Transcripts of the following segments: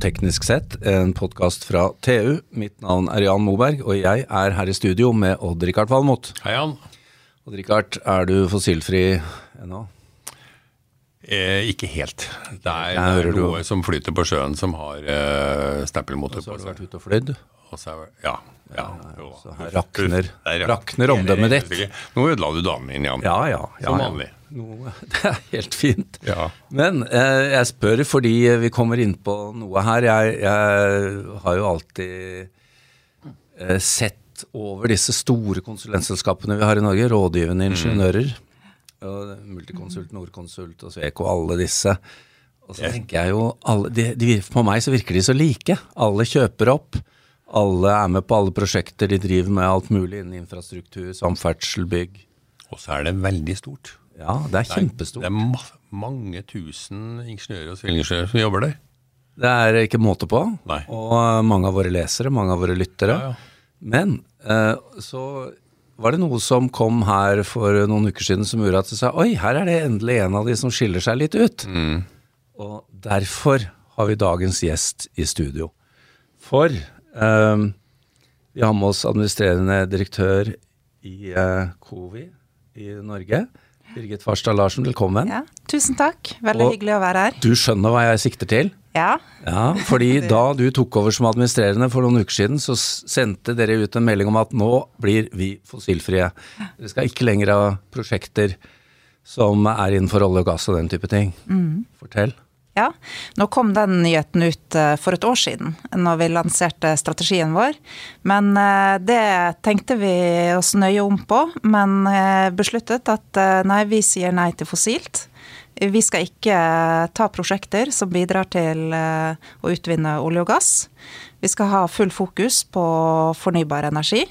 Teknisk sett, en podkast fra TU. Mitt navn er Jan Moberg, og jeg er her i studio med Odd-Rikard Valmot. Hei, Jan. Odd-Rikard, er du fossilfri ennå? Eh, ikke helt. Det er, Jeg noe du- som flyter på sjøen som har eh, stempelmotor Så har du vært ute og flydd? Og så ja, ja, jo. Så her rakner, er- rakner omdømmet ditt. Nå ødela du damen min, Jan. Ja, ja. ja Som vanlig. Noe, det er helt fint. Ja. Men eh, jeg spør fordi vi kommer inn på noe her. Jeg, jeg har jo alltid eh, sett over disse store konsulentselskapene vi har i Norge, rådgivende ingeniører. Og Multiconsult, Norconsult og Sweco, alle disse. Og så tenker jeg jo alle, de, de, På meg så virker de så like. Alle kjøper opp. Alle er med på alle prosjekter. De driver med alt mulig innen infrastruktur, samferdsel, bygg. Og så er det veldig stort. Ja, det er kjempestort. Det kjempestort. er mange tusen ingeniører og sivilingeniører som jobber der. Det er ikke måte på. Nei. Og eh, mange av våre lesere, mange av våre lyttere. Ja, ja. Men eh, så var det noe som kom her for noen uker siden som gjorde at du sa oi, her er det endelig en av de som skiller seg litt ut. Mm. Og derfor har vi dagens gjest i studio. For eh, vi har med oss administrerende direktør i uh, COVI i Norge. Birgit Farstad Larsen, velkommen. Ja, tusen takk. Veldig Og- hyggelig å være her. Du skjønner hva jeg sikter til? Ja, Ja, fordi da du tok over som administrerende for noen uker siden, så sendte dere ut en melding om at nå blir vi fossilfrie. Dere skal ikke lenger ha prosjekter som er innenfor olje og gass og den type ting. Fortell. Ja. Nå kom den nyheten ut eh, for et år siden, når vi lanserte strategien vår. Men eh, det tenkte vi oss nøye om på, men eh, besluttet at nei, vi sier nei til fossilt. Vi skal ikke ta prosjekter som bidrar til å utvinne olje og gass. Vi skal ha full fokus på fornybar energi.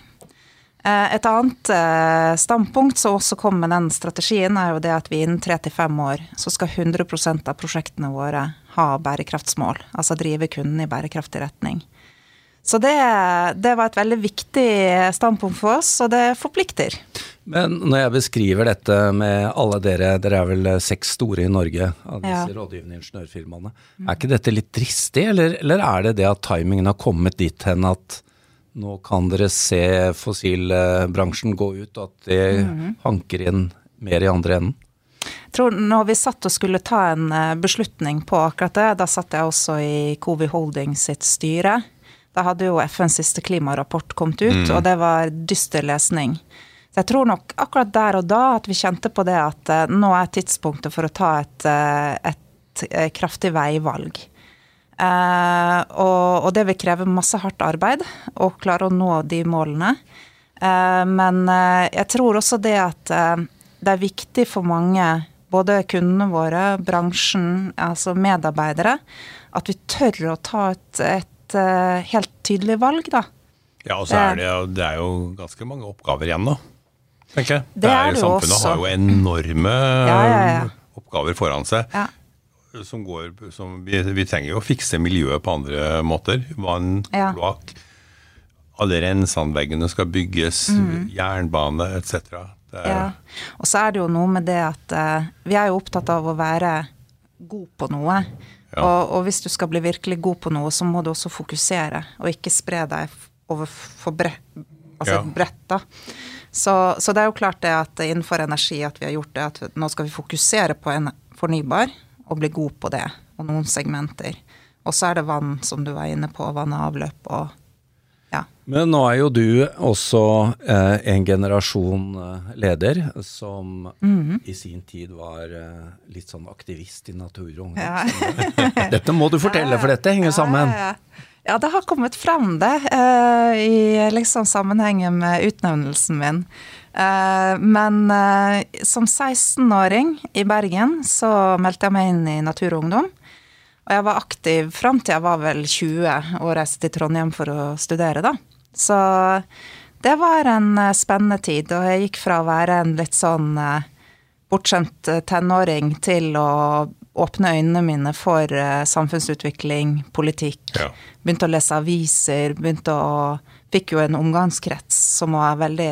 Eh, Et annet eh, standpunkt som også kom med den strategien, er jo det at vi innen tre til fem år så skal 100 av prosjektene våre ha bærekraftsmål. Altså drive kunden i bærekraftig retning. Så det, det var et veldig viktig standpunkt for oss, og det forplikter. Men når jeg beskriver dette med alle dere, dere er vel seks store i Norge av disse Ja. rådgivende ingeniørfirmaene, er ikke dette litt dristig, eller, eller er det det at timingen har kommet dit hen at nå kan dere se fossilbransjen gå ut, og at det hanker inn mer i andre enden? Jeg tror når vi satt og skulle ta en eh, beslutning på akkurat det, da satt jeg også i Covi Holding sitt styre. Da hadde jo FNs siste klimarapport kommet ut, og det var dyster lesning. Så jeg tror nok akkurat der og da at vi kjente på det at eh, nå er tidspunktet for å ta et, eh, et kraftig veivalg. Eh, og, og det vil kreve masse hardt arbeid å klare å nå de målene. Eh, men eh, jeg tror også det at det er viktig for mange, både kundene våre, bransjen, altså medarbeidere, at vi tør å ta et, et helt tydelig valg, da. Ja, og så er det, det er jo ganske mange oppgaver igjen nå, tenker jeg. Det er er det jo Samfunnet også. har jo enorme Ja, ja, ja. oppgaver foran seg. Som går, som vi, vi trenger jo å fikse miljøet på andre måter. Vann, Ja. kloakk. Alle renseanleggene skal bygges, jernbane etc. Mm. Ja. Og så er det jo noe med det at uh, vi er jo opptatt av å være god på noe. Ja. Og, og hvis du skal bli virkelig god på noe, så må du også fokusere, og ikke spre deg over for bre altså Ja. bredt, da. Så, så det er jo klart det at innenfor energi at vi har gjort det, at nå skal vi fokusere på en fornybar og bli god på det, og noen segmenter. Og så er det vann, som du var inne på, vann og avløp og ja. Men nå er jo du også eh, en generasjon eh, leder som i sin tid var eh, litt sånn aktivist i Natur og Ungdom. Ja. Dette må du fortelle, for dette henger sammen. Ja, ja. Ja, det har kommet frem, det, eh, i liksom sammenhengen med utnevnelsen min. Eh, men eh, som 16-åring i Bergen så meldte jeg meg inn i Natur og Ungdom. Og jeg var aktiv fram til jeg var vel 20 og reiste til Trondheim for å studere, da. Så det var en spennende tid, og jeg gikk fra å være en litt sånn bortskjemt tenåring til å åpne øynene mine for eh, samfunnsutvikling, politikk. Ja. Begynte å lese aviser, begynte å Fikk jo en omgangskrets som var veldig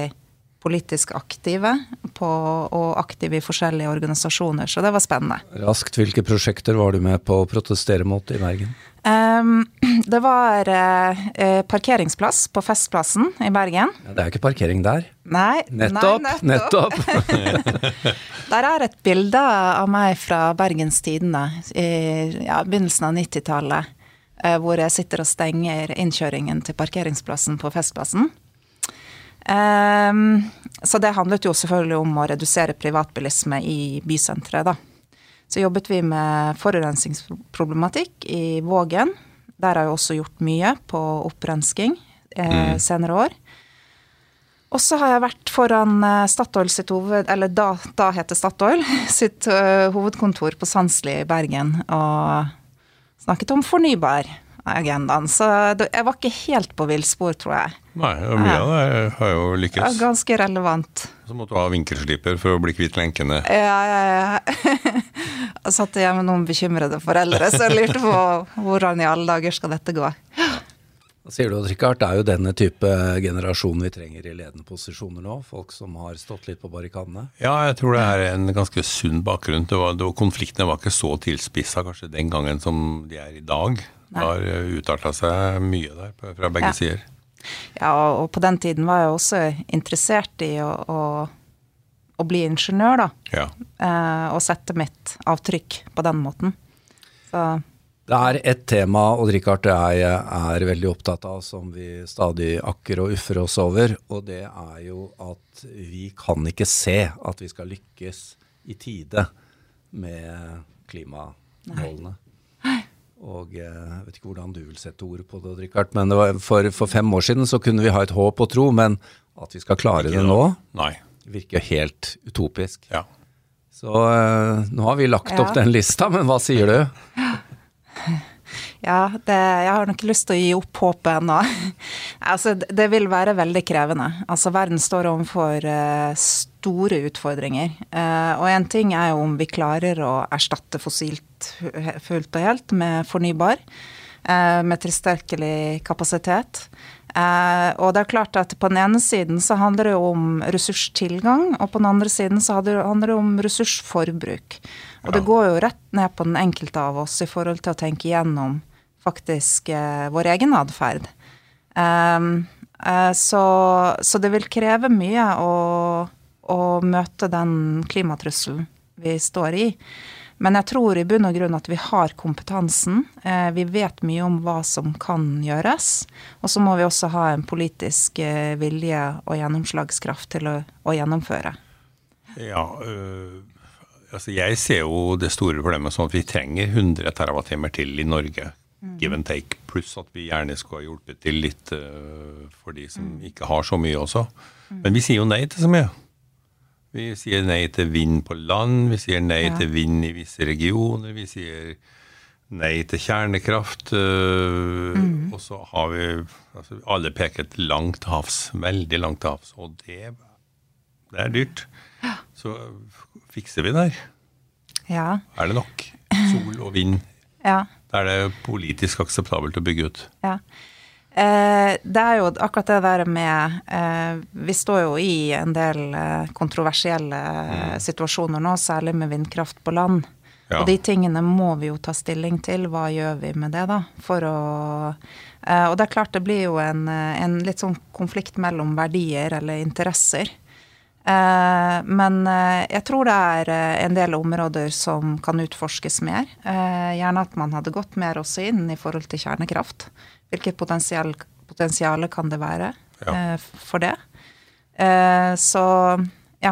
politisk aktive på, og aktive i forskjellige organisasjoner, så det var spennende. Raskt, hvilke prosjekter var du med på å protestere mot i Bergen? Um, det var uh, parkeringsplass på Festplassen i Bergen. Ja, det er ikke parkering der. Nei. Nettopp! Nei, nettopp. Der er et bilde av meg fra Bergens Tidende i ja, begynnelsen av 90-tallet. Uh, hvor jeg sitter og stenger innkjøringen til parkeringsplassen på Festplassen. Um, så det handlet jo selvfølgelig om å redusere privatbilisme i bysenteret, da. Så jobbet vi med forurensningsproblematikk i Vågen. Der har jeg også gjort mye på opprensking eh, mm. senere år. Og så har jeg vært foran eh, Statoil sitt hoved... Eller da, da heter Statoil sitt uh, hovedkontor på Sandsli i Bergen og snakket om fornybar agendaen. Så jeg var ikke helt på villspor, tror jeg. Nei, og mye av det har jo lykkes. Ja, ganske relevant. Så måtte du ha vinkelsliper for å bli kvitt lenkene. Ja, ja, ja. Jeg satt igjen med noen bekymrede foreldre, så jeg lurte på hvordan i alle dager skal dette gå. Hva sier du, Richard? det er jo denne type generasjon vi trenger i ledende posisjoner nå? Folk som har stått litt på barrikadene? Ja, jeg tror det er en ganske sunn bakgrunn. Det var, det var, konfliktene var ikke så tilspissa kanskje den gangen som de er i dag. Det har eh, utarta seg mye der fra begge ja. sider. Ja, og på den tiden var jeg også interessert i å, å, å bli ingeniør, da. Ja. Eh, og sette mitt avtrykk på den måten. Så det er et tema og Richard jeg er veldig opptatt av, som vi stadig akker og uffer oss over. Og det er jo at vi kan ikke se at vi skal lykkes i tide med klimamålene. Nei. Og jeg eh, vet ikke hvordan du vil sette ord på det, Richard, men det for, for, fem år siden så kunne vi ha et håp og tro, men at vi skal klare det nå, Nei. virker helt utopisk. Ja. Så uh, nå har vi lagt ja. opp den lista, men hva sier du? Ja, det, jeg har nok lyst til å gi opp håpet ennå. altså, det vil være veldig krevende. Altså, verden står overfor uh, store utfordringer. Uh, og en ting er jo om vi klarer å erstatte fossilt fullt og helt med fornybar. Uh, med tilstrekkelig kapasitet. og det er klart at på den ene siden så handler det jo om ressurstilgang, og på den andre siden så handler det om ressursforbruk. Og det går jo rett ned på den enkelte av oss i forhold til å tenke igjennom faktisk eh, vår egen atferd. Um, eh, så, så, det vil kreve mye å, å møte den klimatrusselen vi står i. Men jeg tror i bunn og grunn at vi har kompetansen. Eh, vi vet mye om hva som kan gjøres. Og så må vi også ha en politisk eh, vilje og gjennomslagskraft til å, å gjennomføre. Ja, øh, altså jeg ser jo det store problemet sånn at vi trenger 100 TWh til i Norge Mm. Give and take. Pluss at vi gjerne skulle ha hjulpet til litt øh, for de som mm. ikke har så mye også. Mm. Men vi sier jo nei til så mye. Vi sier nei til vind på land, vi sier nei ja. til vind i visse regioner, vi sier nei til kjernekraft. Øh, mm. Og så har vi altså, Alle langt til havs. Veldig langt til havs. Og det, det er dyrt. Ja. Så fikser vi det her. Ja. Er det nok sol og vind? Ja. Da er det politisk akseptabelt å bygge ut. Ja. Eh, det er jo akkurat det der med eh, Vi står jo i en del eh, kontroversielle mm. situasjoner nå, særlig med vindkraft på land. Ja. Og de tingene må vi jo ta stilling til. Hva gjør vi med det, da? For å eh, Og det er klart det blir jo en, eh, en litt sånn konflikt mellom verdier eller interesser. Eh, men eh, jeg tror det er eh, en del områder som kan utforskes mer. Gjerne at man hadde gått mer også inn i forhold til kjernekraft. Hvilket potensial, potensial kan det være ja. for det? Så ja.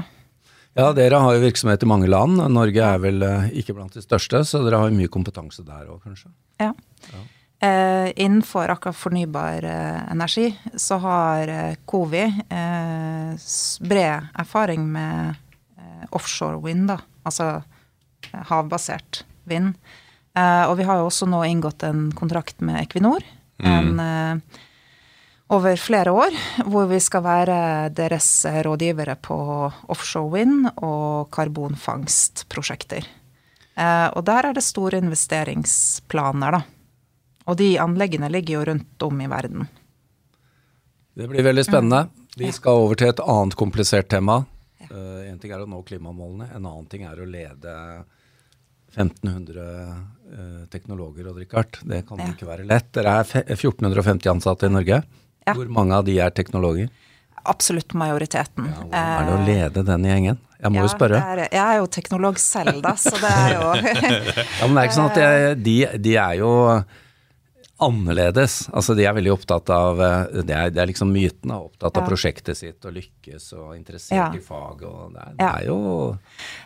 Ja, dere har jo virksomhet i mange land. Norge er vel ikke blant de største, så dere har jo mye kompetanse der òg, kanskje? Ja. ja. Eh, innenfor akkurat fornybar eh, energi så har eh, Covi eh, bred erfaring med eh, offshore wind, da. Altså eh, havbasert vind. og vi har jo også nå inngått en kontrakt med Equinor. Mm. En, over flere år, hvor vi skal være deres rådgivere på offshore wind og karbonfangstprosjekter. og der er det store investeringsplaner, da. Og de anleggene ligger jo rundt om i verden. Det blir veldig spennende. Vi skal over til et annet komplisert tema. Uh, en ting er å nå klimamålene, en annen ting er å lede 1500 uh, teknologer og Richard. Det kan ja. ikke være lett. Dere er 1450 ansatte i Norge. Ja. Hvor mange av de er teknologer? Absolutt majoriteten. Ja, hvordan er det å lede den gjengen? Jeg må ja, jo spørre. Er, jeg er jo teknolog selv, da, så det er jo Ja, Men det er ikke sånn at jeg, de, de er jo annerledes. Altså De er veldig opptatt av eh, Det er, det er liksom myten. Da, opptatt av prosjektet sitt og lykkes og interessert ja. i faget. og Det, er, det er jo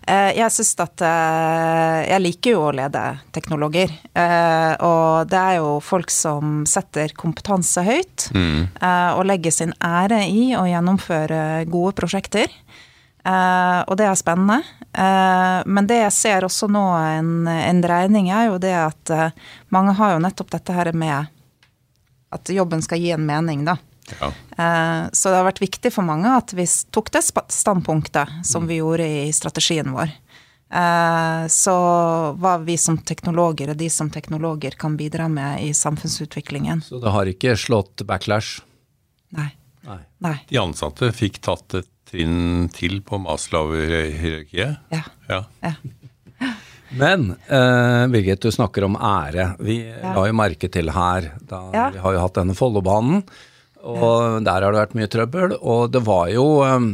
eh, Jeg syns at eh, Jeg liker jo å lede teknologer. Og det er jo folk som setter kompetanse høyt, mm. og legger sin ære i å gjennomføre gode prosjekter. Uh, og det er spennende. Uh, men det jeg ser også nå en, en dreining, er jo det at uh, mange har jo nettopp dette her med at jobben skal gi en mening, da. Ja. så det har vært viktig for mange at vi tok det standpunktet som vi gjorde i strategien vår. så hva vi som teknologer og de som teknologer kan bidra med i samfunnsutviklingen. Så det har ikke slått backlash? Nei. Nei. Nei. De ansatte fikk tatt et trinn til på Maslow-hierarkiet. Ja. ja. ja. Men eh, Birgit, du snakker om ære. Vi ja. la jo merke til her da ja. Vi har jo hatt denne Follobanen, og der har det vært mye trøbbel. Og det var jo um,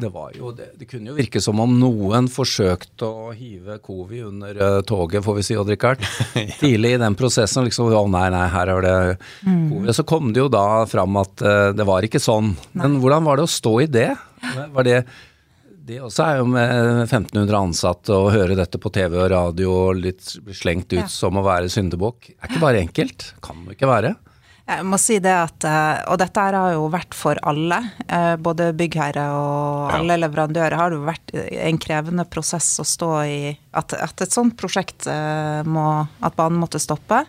det, var jo, det, det, kunne jo virke som om noen forsøkte å hive Covi under uh, toget, får vi si, Odd Rikard. Tidlig i den prosessen. liksom, Å nei, nei, her er det mm. Covi. Så kom det jo da fram at uh, det var ikke sånn. Nei. Men hvordan var det å stå i det? Var det det også er jo med 1500 ansatte å høre dette på TV og radio og litt slengt ut ja. som å være syndebukk. Er ikke bare enkelt. Kan det ikke være. Jeg må si det at, eh, Og dette har jo vært for alle. Eh, både byggherre og alle ja. leverandører har det jo vært en krevende prosess å stå i. At, at et sånt prosjekt eh, må At banen måtte stoppe.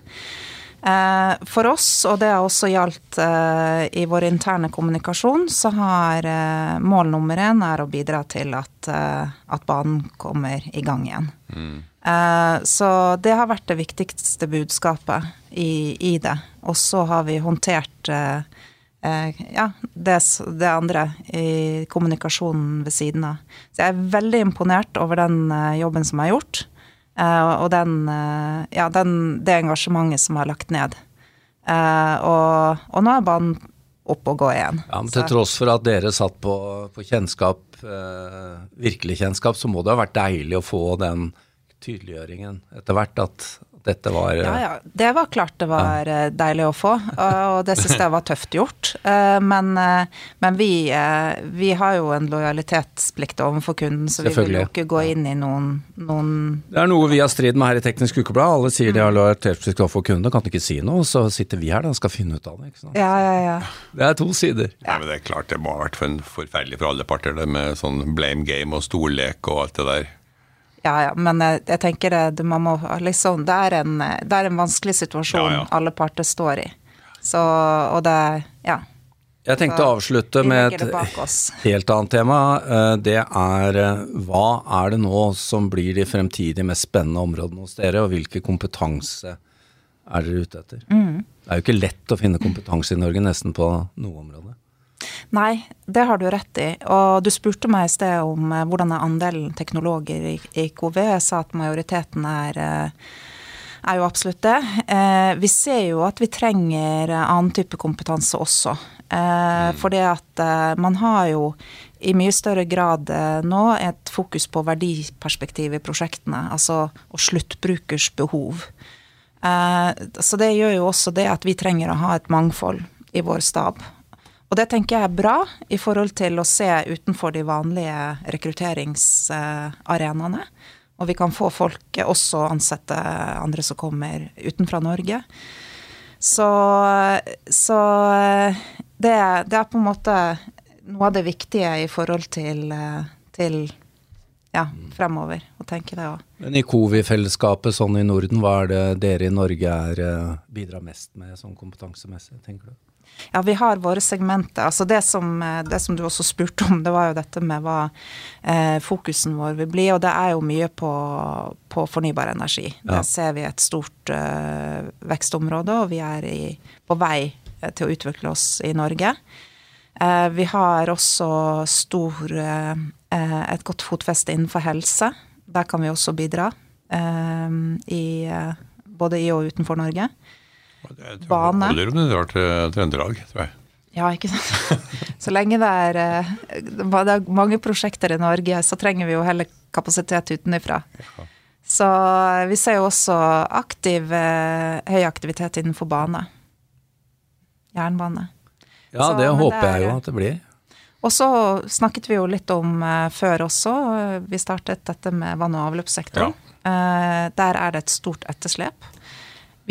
For oss, og det har også gjaldt i vår interne kommunikasjon, så har mål nummer én er å bidra til at, at banen kommer i gang igjen. Mm. Så det har vært det viktigste budskapet i, i det. Og så har vi håndtert eh, eh, ja, det, det, andre i kommunikasjonen ved siden av. Så jeg er veldig imponert over den eh, jobben som er gjort. Eh, og den, eh, ja, den, det engasjementet som er lagt ned. Eh, og, og, nå er banen opp og gå igjen. Ja, men Til tross for at dere satt på, på kjennskap, virkelig kjennskap, så må det ha vært deilig å få den tydeliggjøringen etter hvert at dette var Ja, ja. Det var klart det var ja. Eh, deilig å få, og det syns jeg var tøft gjort. Eh, men, eh, men vi, vi, har jo en lojalitetsplikt overfor kunden, så vi vil jo ikke gå inn i noen, noen Det er noe vi har strid med her i Teknisk Ukeblad. Alle sier de har mm. lojalitetsplikt overfor kunden, kan ikke si noe. Så sitter vi her da og skal finne ut av det. ikke sant? Ja, ja, ja. Det er to sider. Ja, men Det er klart det må ha vært forferdelig for alle parter, det med sånn blame game og storlek og alt det der. Ja, ja, men jeg, jeg tenker det, man må liksom Det er en, det er en vanskelig situasjon ja, ja. alle parter står i. Så, og det Ja. Jeg tenkte å avslutte med et helt annet tema. Eh, det er eh, hva er det nå som blir de fremtidige mest spennende områdene hos dere, og hvilken kompetanse er dere ute etter? Mm. Det er jo ikke lett å finne kompetanse i Norge nesten på noe område. Nei, det har du rett i. Og du spurte meg i sted om eh, hvordan er andelen teknologer i, i KV. Jeg sa at majoriteten er, eh, er jo absolutt det. Eh, vi ser jo at vi trenger annen type kompetanse også. Mm. For det at man har jo i mye større grad nå et fokus på verdiperspektiv i prosjektene. Altså og sluttbrukers behov. Så det gjør jo også det at vi trenger å ha et mangfold i vår stab. Og det tenker jeg er bra i forhold til å se utenfor de vanlige rekrutteringsarenaene. Og vi kan få folk også ansette andre som kommer utenfra Norge. Så, så det, det, er på en måte noe av det viktige i forhold til, til ja, fremover. Å tenke det òg. Men i COVI-fellesskapet sånn i Norden, hva er det dere i Norge er, eh, bidrar mest med sånn kompetansemessig, tenker du? Ja, vi har våre segmenter. Altså det som, eh, det som, du også spurte om, det var jo dette med hva eh, fokusen vår vil bli. Og det er jo mye på, på fornybar energi. Ja. Der ser vi et stort eh, vekstområde, og vi er i, på vei eh, til å utvikle oss i Norge. Eh, vi har også stor, eh, et godt fotfeste innenfor helse. Der kan vi også bidra. I, både i og utenfor Norge. Bane. Det holder om du drar til Trøndelag, tror jeg. Ja, ikke sant. Så lenge det er, det er mange prosjekter i Norge, så trenger vi jo heller kapasitet utenfra. Så vi ser jo også aktiv, høy aktivitet innenfor bane. Jernbane. Ja, så, det håper det er, jeg jo at det blir. Og så snakket vi jo litt om før også, vi startet dette med vann- og avløpssektoren. Ja. Der er det et stort etterslep.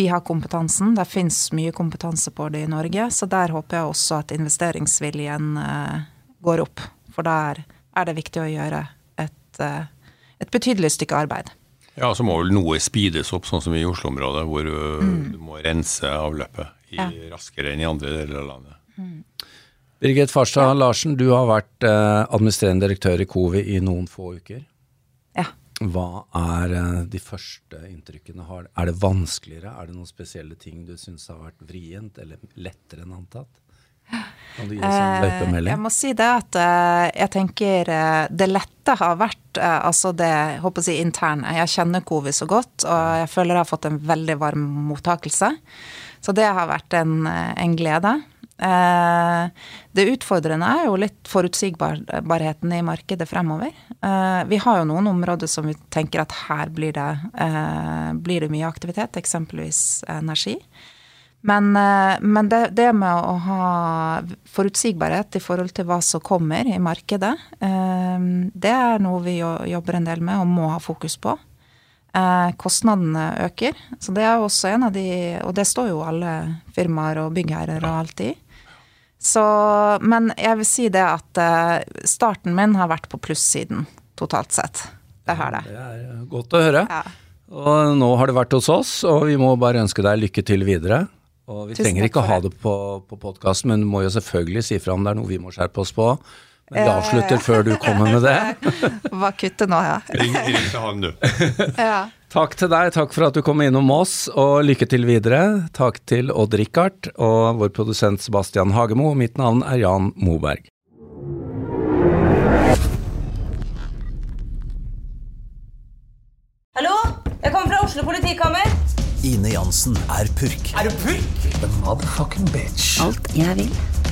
Vi har kompetansen, det fins mye kompetanse på det i Norge, så der håper jeg også at investeringsviljen uh, går opp. For der er det viktig å gjøre et, et betydelig stykke arbeid. Ja, så må vel noe speedes opp, sånn som i Oslo-området, hvor mm. du må rense avløpet i, ja. raskere enn i andre deler av landet. Mm. Birgit Farstad Larsen, du har vært eh, administrerende direktør i Covi i noen få uker. Ja. Hva er eh, de første inntrykkene? har? Er det vanskeligere? Er det noen spesielle ting du syns har vært vrient eller lettere enn antatt? Kan du gi oss en løypemelding? Jeg må si det at eh, jeg tenker det lette har vært altså det håper jeg, interne. Jeg kjenner covid så godt, og jeg føler jeg har fått en veldig varm mottakelse. Så det har vært en, en glede. Eh, det utfordrende er jo litt forutsigbarheten i markedet fremover. Eh, vi har jo noen områder som vi tenker at her blir det, eh, blir det mye aktivitet, eksempelvis energi. Men, men det, det, med å ha forutsigbarhet i forhold til hva som kommer i markedet, det er noe vi jobber en del med og må ha fokus på. Kostnadene øker, så det er også en av de Og det står jo alle firmaer og byggherrer og alt i. Så, men jeg vil si det at uh, starten min har vært på plussiden totalt sett. Det har det. Det er godt å høre. Ja. Og nå har det vært hos oss, og vi må bare ønske deg lykke til videre. Og vi Tusen trenger ikke å ha det på, på podkasten, men du må jo selvfølgelig si fra om det er noe vi må skjerpe oss på. Men vi avslutter før du kommer med det. Bare kutte nå, ja. Ring, ring til han, du. ja. Takk til deg, takk for at du kom innom oss, og lykke til videre. Takk til Odd-Rikard og vår produsent Sebastian Hagemo. Mitt navn er Jan Moberg. Hallo? Jeg kommer fra Oslo politikammer. Ine Jansen er purk. Er du purk? The motherfucking bitch. Alt jeg vil,